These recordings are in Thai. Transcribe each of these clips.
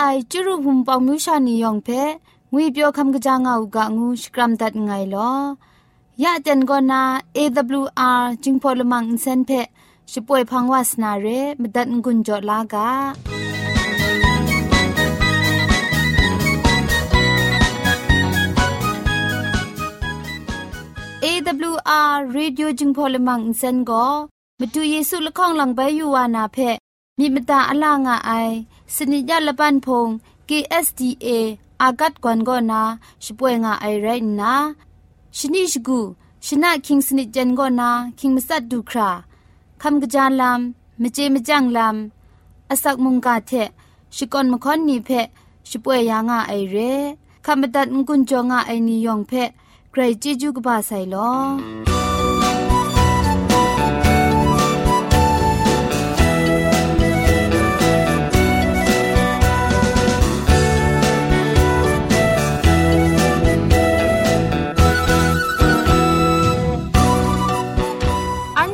ไอจุรุภุมปองมิวชานียองเพงุยเปียวคำกะจางเอากะงูสกรัมดัดไงลอยะเจนกอนา AWR จิงพอลมังอินเซนเพช่วยพังวาสนาเรมดัดงุนจอลากาเอวอาร์เรดิโอจึงพอลมังอินเซนก็มาดูเยซูละข้องหลังใบยูวานาเพมีมตาอลางอไอ สนิยาละปันพง KSDA อากัดกวนกอนาช่วยงาไอไรนะชนิชกูชนะคิงสนิจันกอนาคิงมัสัดดูคราคำกระจานลำมเจมจังลำอาศักมุงกาเทชิกอนมคอนนีเพช่วยยางาไอเรคำบัดงกุนจงาไอนิยองเพใครจีจูกบาไซลอ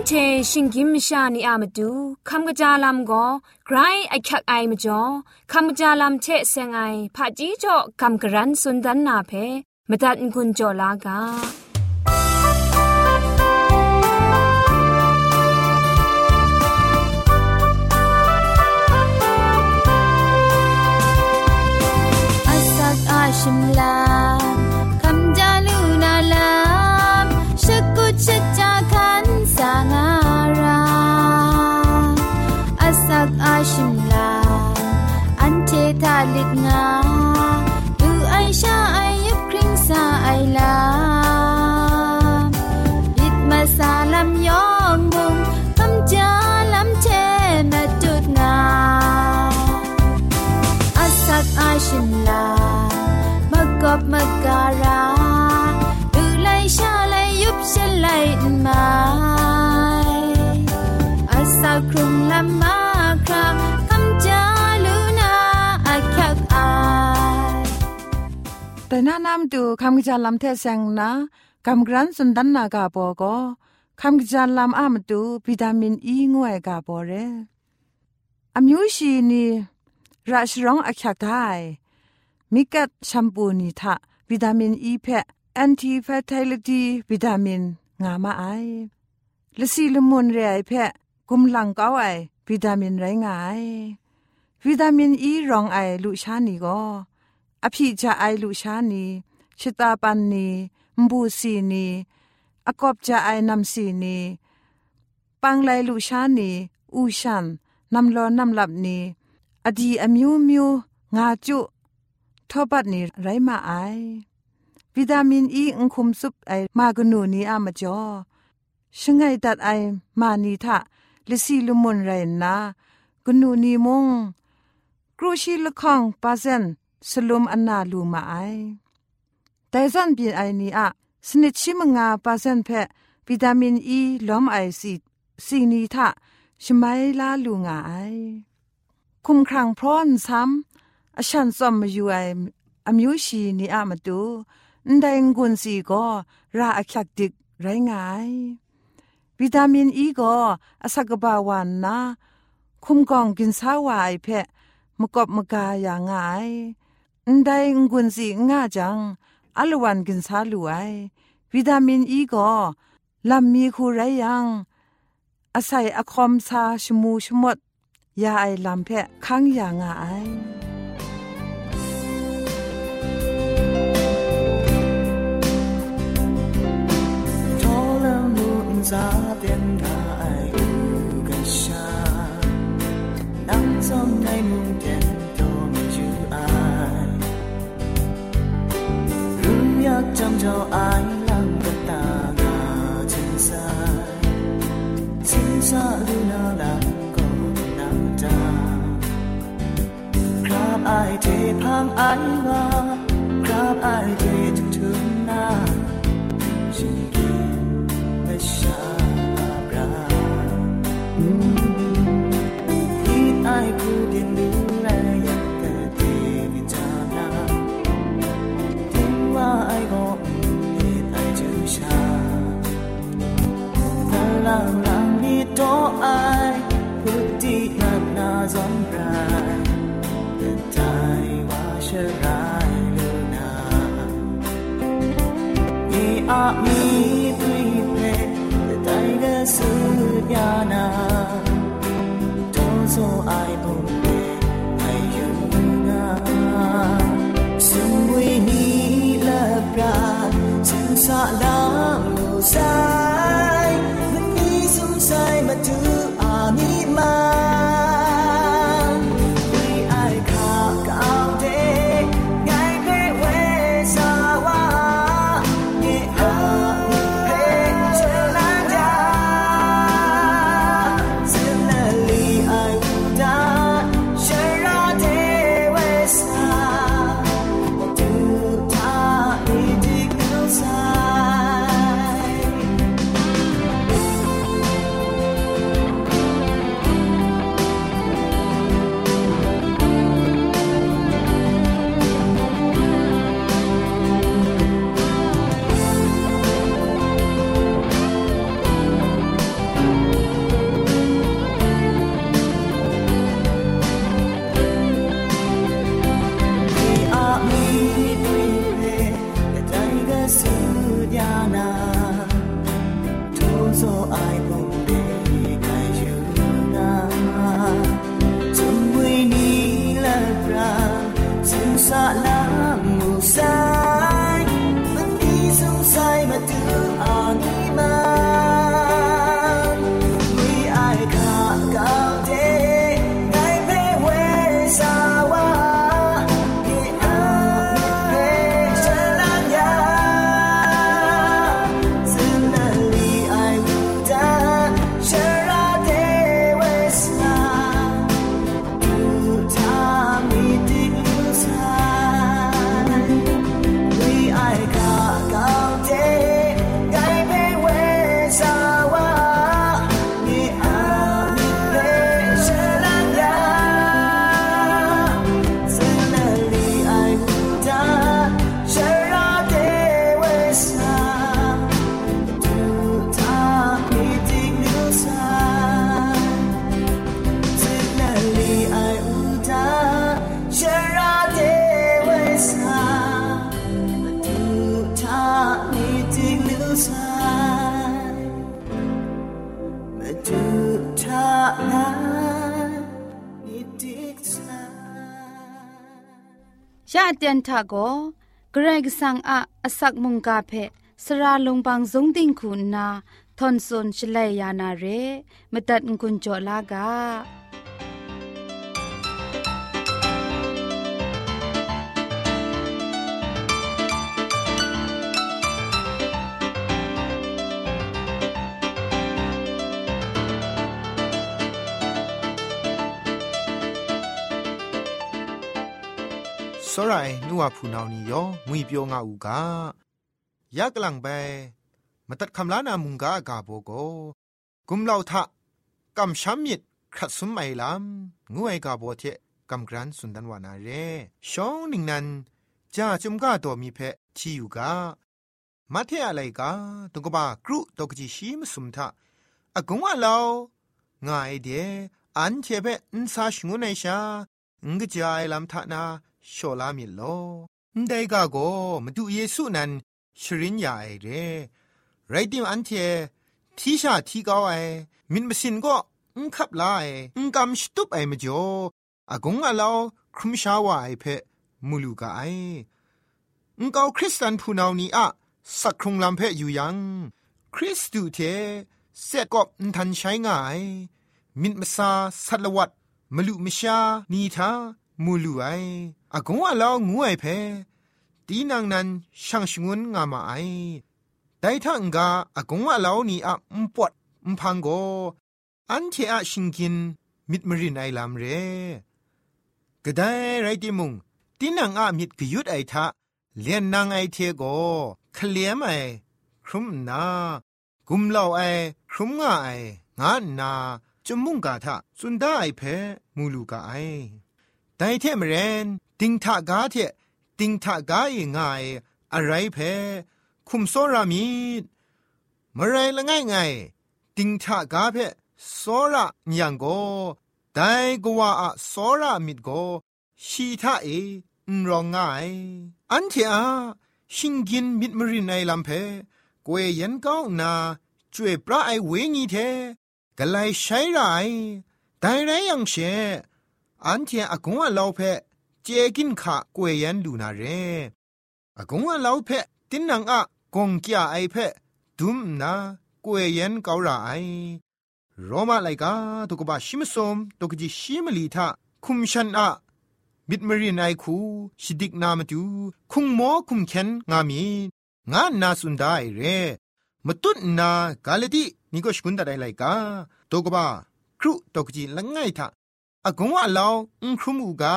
เชชิงกิมชานีอามาดูคำกระจาลำก็ไกรไอคักไอมาจ่อคำกระจาลำเชเซงไอผาจีจ่อคำกระรันสุนดันนาเพมาตัดกุญจ่อลากาชิมลา บมาการาดูไล่ชาไล่ยุบชะไล่มาอาสาครุมลำมาคราคำจาลูนาอาคักอายแต่นานำดูคำกิจาลำเทเซงนะคำกรันสุนดันนากาบอก็คำกิจาลำอามดูวิตามินอีงวยกาบอเรอမျိုးရှိနေရရှရောင်းအခက်า มิกัดแชมพูนีทะวิตามินอีเพะแอนตี้แฟตลิตี้วิตามินงามาไอละสีละมุนเรไอเพะกุมหลังเก้าไอวิตามินไรงายวิตามินอีรองไอลุชานีก็อภิจาไอลุชานีชิตาปันนีมบูสีนีอกอบจาไอนำสีนีปังไลลุชานีอูชันนำลอนำหลับนีอดีอมิวมิวงาจุ ทบัดนีไรมาไอวิตามินอีอุคุมซุปไอมากนูนีอามาจ่อชงไงตัดไอมานีทะลิซีลุมุนไรนากนูนีมงครูชีละข้องปาเซนสลุมอันนาลูมาไอแต่ซันปีไอนี้อะสนิดชิมงาปาเซนเพวิตามินอีล้อมไอซีสีนีทะชไมลาลูงาไอคุมครังพร้อนซ้ำ อฉันซอมมาอยู่ไออามิวชีนีอะมาดูนได้งุนสีก็ราอักยักดิกไรงายวิตามินอีก็อสักบาวันนะคุมกองกินสาวายเพะมกบมกาอย่างไงန်ဒိုင်ငွန်းစီငါจังအလဝန်กินซาลูไอวิตามินอีก็ลำมีคูไรยังอาศัยอคอมซาชมูชมดยาไอลำเพะค้างอย่างไอ 咋变那爱不敢想，南中那梦天都没去爱。如要讲找爱郎，个大打心塞，心塞如那浪个难打。可爱提怕爱我，clap 爱提丢丢。 ที่ไ do ชาเตียนทาโกเกรกสังอะอสักมุงกาเพสระลงบางสงติงคุณนาทอนซนชลัยยานาเรมตัดกุญจลากา စောရိုင်နုဝဖူနောင်နီယောငွေပြောငါอูกายักลังไปมาตัดคำลานามุงกากาโบโกกุมเหล่าทะกำช้ำมิดครัดสุมไอลำงวยกาโบเทกำกรันสุนดันวานาเรช่องหนึ่งนั้นจ้าจุมกาตัวมีเพะชีอยู่กามาเทอะไรกาตุกบากรุตกจิชีมสุมทะอากงว่าเราง่ายเดอันเทเปอินซาชงุนไอชางกจายลำทะนา โชลามิโลได้กาโกมาดูเยซูนั้นชรินยาไอเรไรดิมอันเททีชาทีเกาไอมินมสินก็อุงคับลาไออุงกำสตุปไอมจ่ออากงอาลาวครุมชาวาไอเพมูลูกาไออุงเกาคริสตันพูนาวนี้อะสักครุงลำเพอยู่ยัง คริสตูเทเสกกอบทันใช้ง่าย มินมาซาสัตลวัดมลุมชานีทา มูลูไออากงว่าเรางูไอเพตีนางนั้นช่างชงวนงามาไอแต่ถ้าองกาอากงว่าเรานี่อะอุปวดอุพังโกอันเทอะชิงกินมิดมรินไอลามเรกระได้ไรติมุงตินังอามิดกยุดไอทะเลียนนางไอเทโกเคลียมไอครุมนากุมเล่าไอครุมง่าไองานาจมุงกาทะสุนได้ไอเพมูลูกาไอ แต่เทมเรนติงทะกาเทติงทะกาเอง่ายอะไรเพคุมโซรามีมะไรละง่ายไงติงทะกาเพโซระยังโกไดกว่าอะโซระมิดโกชีทะเออนรองง่ายอันเทอาชิงกินมิดมรินไอลัมเพกวยยันก้าวนาจวยพระไอเวงีเทกะไลใช้ไรไดไรยังเช อันเทอากงว่าเราเพเจกินขะกวยยันดูนาเรอากงว่าเราเพตินนังอะกงกี้ไอเพดุมนากวยยันเการาไรโรมาไลกาตุกบะชิมสมตุกจิชิมลีทาคุมชันอะมิดมรีนไอคูชิดิกนามาดูคุงโมคุมเคนงามีงานนาสุนได้เรมตุนนากาเลตินี่ก็ชกุนตะไดไลกาตุกบะครุตุกจิละง่ายทา อากงว่าเราอุครุมูกา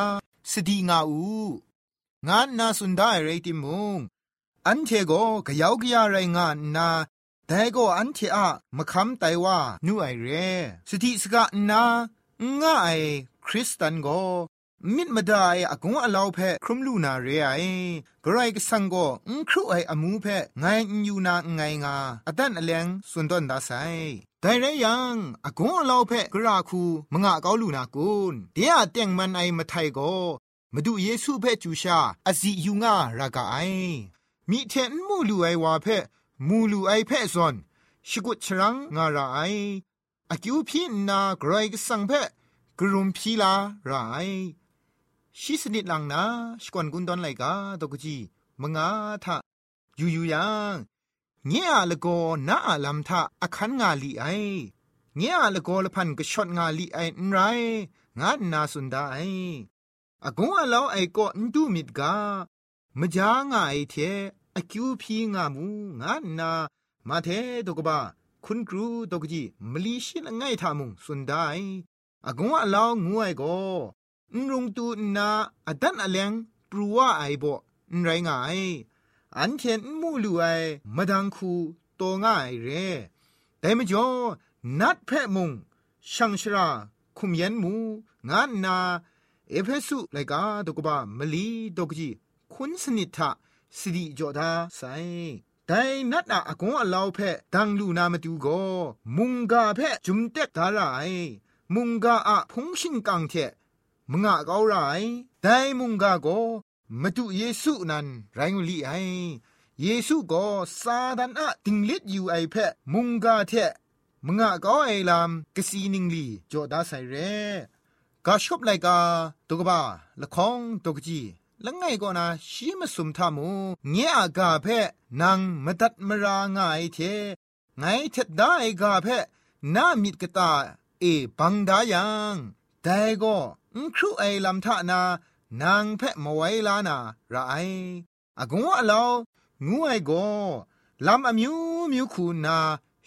สดีงาอูงานนาสุนได้เรติมงอันเทโกกะยาวกะยาไรงานนาแต่ก็อันที่อะมะคำไตว่านูไอเรสติสกะนาง่ายคริสตันโกมิดมาได้อากงอลาวเพครุมลูนาเรไอกรายกสังโกอุครุไออมูเพไงอยู่นาไงงาอดันอเลงสุนดอนดาไซ แต่ไรยังอากงอลาเพกราคูมงะเกาลูนากุนเดียเตียงมันไอมาไทยก็มาดูเยซูเพจูชาอซิยูงารากาไอมีเทนมูลูไอวาเพมูลูไอเพซอนชกุชรังงาราไออากิวพีนาไกรกสังเพกรุมพีลาไรชิสนิดลังนาสกวนกุนดอนไลกาตกจีมงาทะยูยูยัง เงียละโกนาอาลัมทะอคันงาลีไอเงียละโกละพันกชดงาลีไอนไร งานนาสุนดาไออากงอาลาไอโกนดูมิดกามจางาไอเทอคิวพีงามูงานนามาเทตกบะคุณครูตกจีมลีชิลง่ายทามุงสุนได้อากงว่าลางูไอโกนรุงตูนาอดันอเลงปรูว่าไอโบนไรงาย อันเทนมูลูไอมาดังคูโตง่ายเร่แต่มจ่อนัดแพะมุงช่างชราคุมยันมูงานนาเอเพสุไลกาตกบะมลีตกจีคุณสนิทะสิริจอดาไซแต่นัดอะกงอลาวเพดังลูนามาดูโกมุงกาเพจุมเต็กดาไรมุงกาอะพงชิงกังเทมงะเกาไรแต่มุงกาโก มาดูเยซูนั้นไรงลีไอเยซูก็ซาดันอะติงเล็ดอยู่ไอเพมุงกาเทมึงอะกาไอลามกสีนิงลีจอดาไซเรกาชอบไลกาตุกบาละคองตุกจีละไงก็นาชีมสุมทามูเงียกาเพนางมตัดมรางายเทไงเท็ดได้กาเพนามิดกตาเอบังดายังแต่ก็ครูไอลำทานา นางเพะมาไว้ลานาระไออากงว่าเรางูไอโกลำอมิวมิวคูนา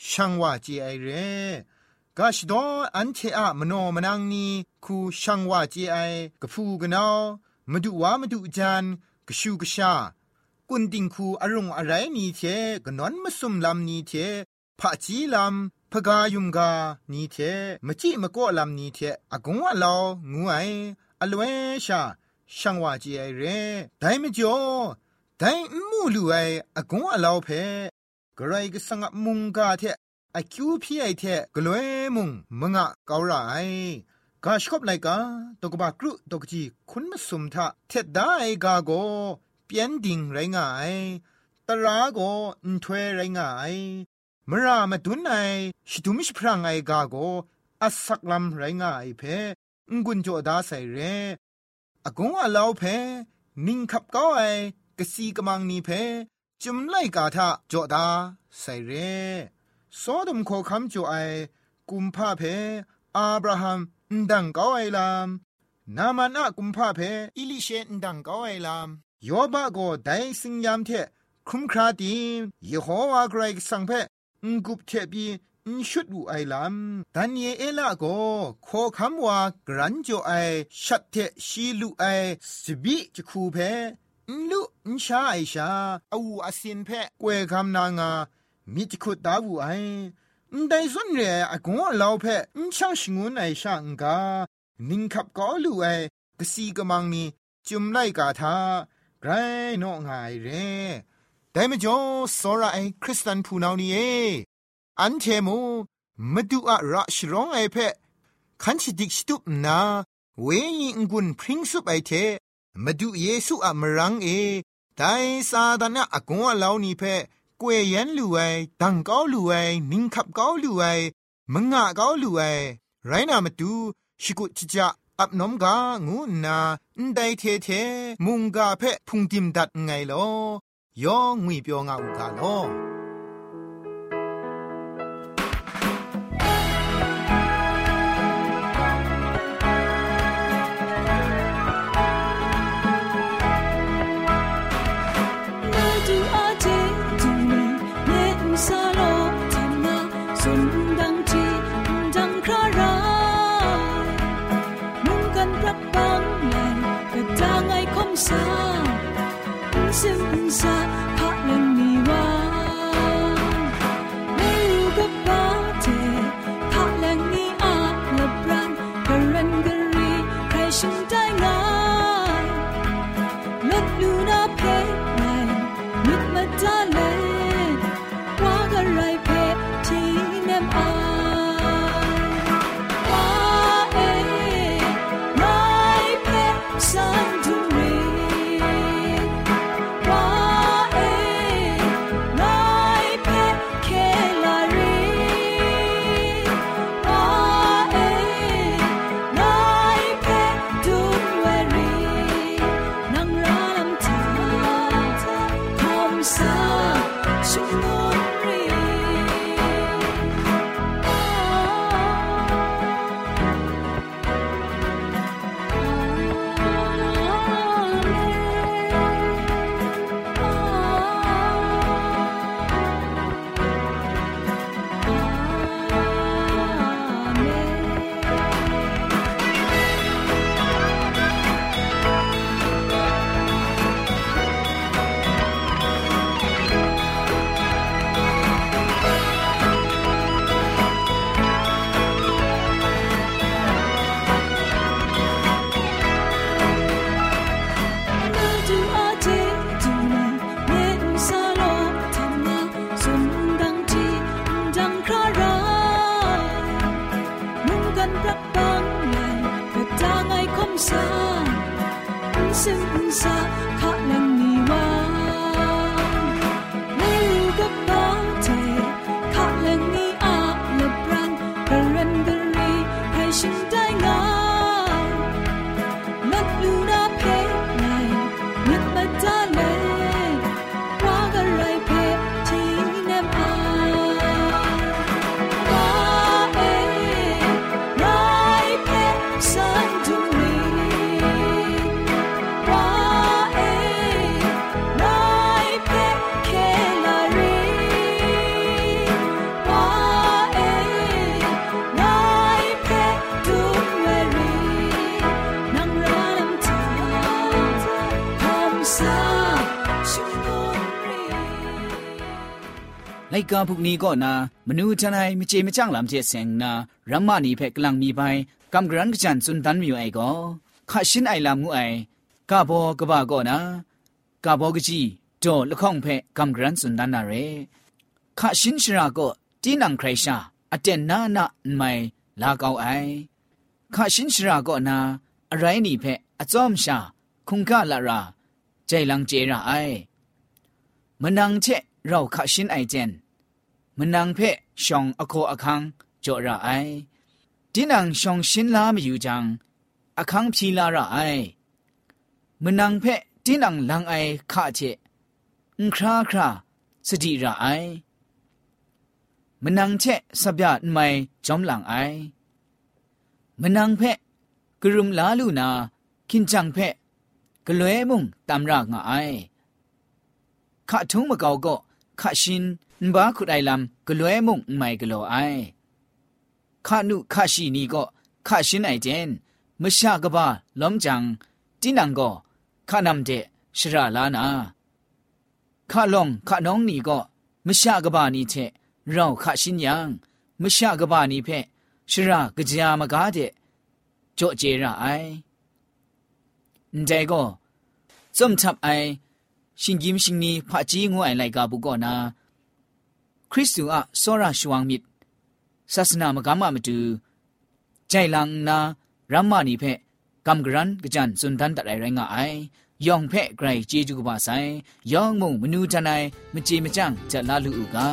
ช่างว่าจีไอเรกาชดออันเทอะมโนมนังนีคูช่างว่าจีไอกะพูกะนาวมาดูว่ามาดูจันกชูกชากุนดิงคูอารมณ์อะไรนี่เทกนอนมาสุมลำนี่เทพะจีลำพกายุมกานี่เทมจิมก็ลำนี่เทอากงว่าเรางูไออลเวชา ช่างว่าจีไอเร่ได้ไม่จ่อได้มูลูไออากงว่าเราเพกระไรก็สังมุงกาเทไอคิวพี่ไอเทกลวยมุงมงะเกาไรกาชกบไลกาตกบากรุตกจีคุณมาสุมทะเทดได้กาโกเปียนดิ่งไรงายตราโกอินทเวไรงายมรามาดุนไอชิตุมิชพรางไอกาโกอัสักลำไรงายเพงกุนโจดาใส่เร อากงอาลาวเพนิงขับก้าไอกสีกมังนีเพจุมไลกาทะโจดาใส่เรโซดมโคคำโจไอกุมพาเพอาบราฮัมดังก้าวไอลามนามันอะกุมพาเพอิลิเชนดังก้าวไอลามยอบาโกไดสิงยามเทคุมคราดีเยโฮวาไกรสังเพงกุบเทบี ชุดอูไอลำดันเยเอละก็ขอคำว่ากรันจ่อไอชัดเทชีลูไอสบิจะคูเพลุนชาไอชาอาวูอาศินเพกวยคำนางามิจคุดดาวูไอได้ส่วนเรอากงเราเพนช่างชงวนไอช่างกานิ่งขับก็ลูไอกสีกมังมีจุมไล่กาทาไกรนองไงเร่แต่ไม่จอสระไอคริสตันผู้นานี่เอ อันเทมูมาดูอะระชร้องไอเพคันชิดิกสตุปนา เวยิงกุนพริ้งสุบไอเทมาดูเยซูอะมรังเอแต่ซาดานะอากงอะลาวนี่เพกวยยันลูไอดังก้าลูไอนิงขับก้าลูไอมงะก้าลูไอไรนามาดูชิกุจิจะอับนมกางูนาอได้เทเท มุงกาเพพุงติมดัดไงลอยองงุยเปียวงาอุกาลอ 色，什么？าพวกนี้ก็ ลังมีไปกำกรันกจันสุนทันมีไอก็ข้าชินไอลำงูไอกาบอกบ้าก็นะกาบอกจีโจละข้องเพกำกรันสุนทันนาเรข้าชินชราก็ตีนังใครชาอเจนนานาไม่ลาเกาไอข้าชินชราก็นาอะไรนี่เพอจอมชาคุงกาละราใจลังเจระไอมันนังเชเราขะชินไอเจน มันนางเพะชองอโคอคังจอระไอดินังชองชินลาม่อยู่จังอคังพีลาระไอมันนางเพะดินังลังไอขะเจอุคราคราสติระไอมันนางเชสับยาไม่จอมหลังไอมันนางเพะกรุมลาลูนาคินจังเพะกลวยมุงตามรากงาไอข้าทุงมะเกาก็ข้าชิน บ้าขุดไอลำกลัวมุงไม่กลัวไอข้านุข้าชีนี่ก็ข้าชินไอเจนมชากบ้าล้มจังจินังก็ข้านำเดชราลานาข้าลงข้าน้องนี่ก็มชากบ้านี่เทเราข้าชินยังมชากบ้านี่เพชรากะจามกาเดจ่อเจระไอแต่ก็จมทับไอရှင်กิมชิงนีพระจีงวยไลกาบุกอนา คริสตูอะสระชวงมิดศาสนามกามะมตูใจลังนารัมมานีเพกัมกรันกจันสุนทันตัดไอไรงาไอยองเพไกรจีจูกบาไซยองมุงมนูจันไอมจีมจังจะลาลูอูกา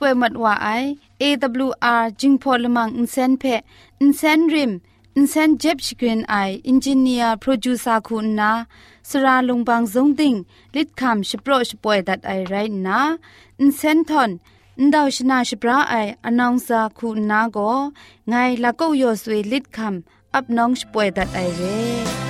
ป่วยมัดว่าไอ AWR จิงพอลมังอินเซนเพอินเซนริมอินเซนเจ็บชกรีนไออินจิเนียร์โปรดิวซาคุณนาสราลงบางซงติงลิดคำชโปรชป่วยดัดไอไรนาอินเซนทอนนดาวชนาชปราไออนองซาคุณนาโกไงละก็ยอสวยลิดคำอับน้องชป่วยดัดไอเร่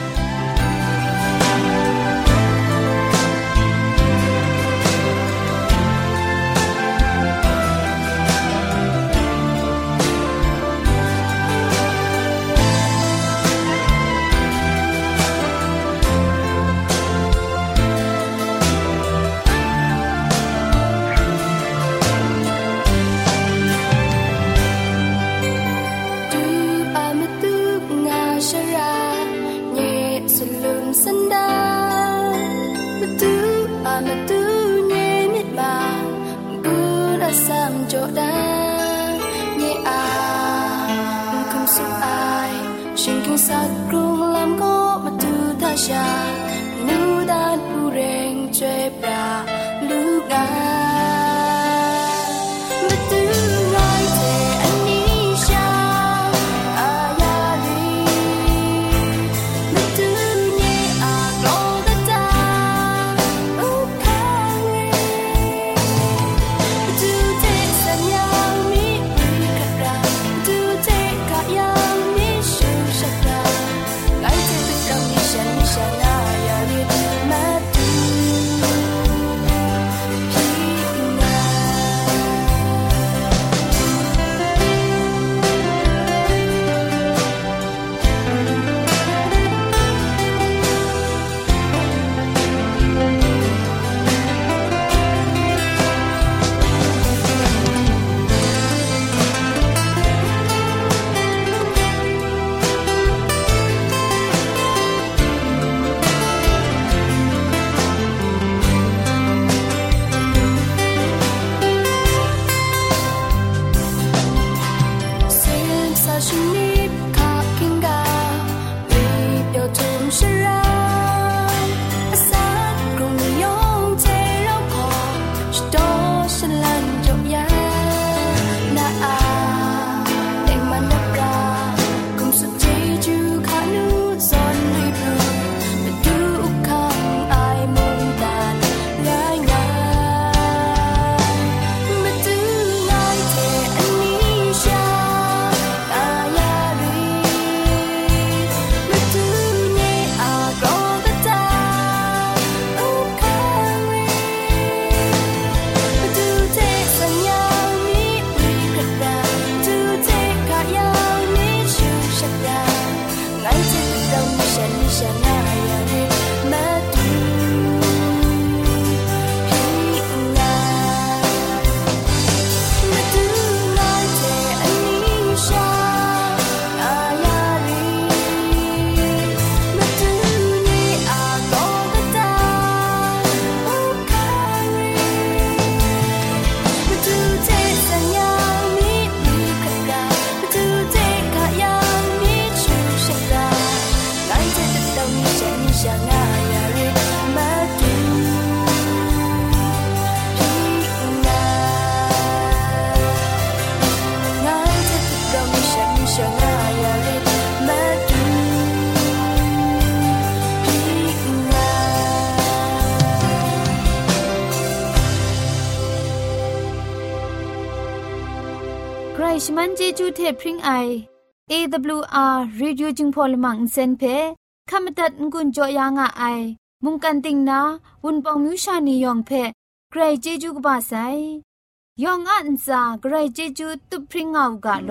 เจจูเทพริงไอ AWR Reducing Polymer เซนเพขมตัดงุนจอยางอไอมุงกันติงนาวุนปองมิวชานียองเพใครเจจูกบาไซยองอันซาใครเจจูตุพริงเอากาโล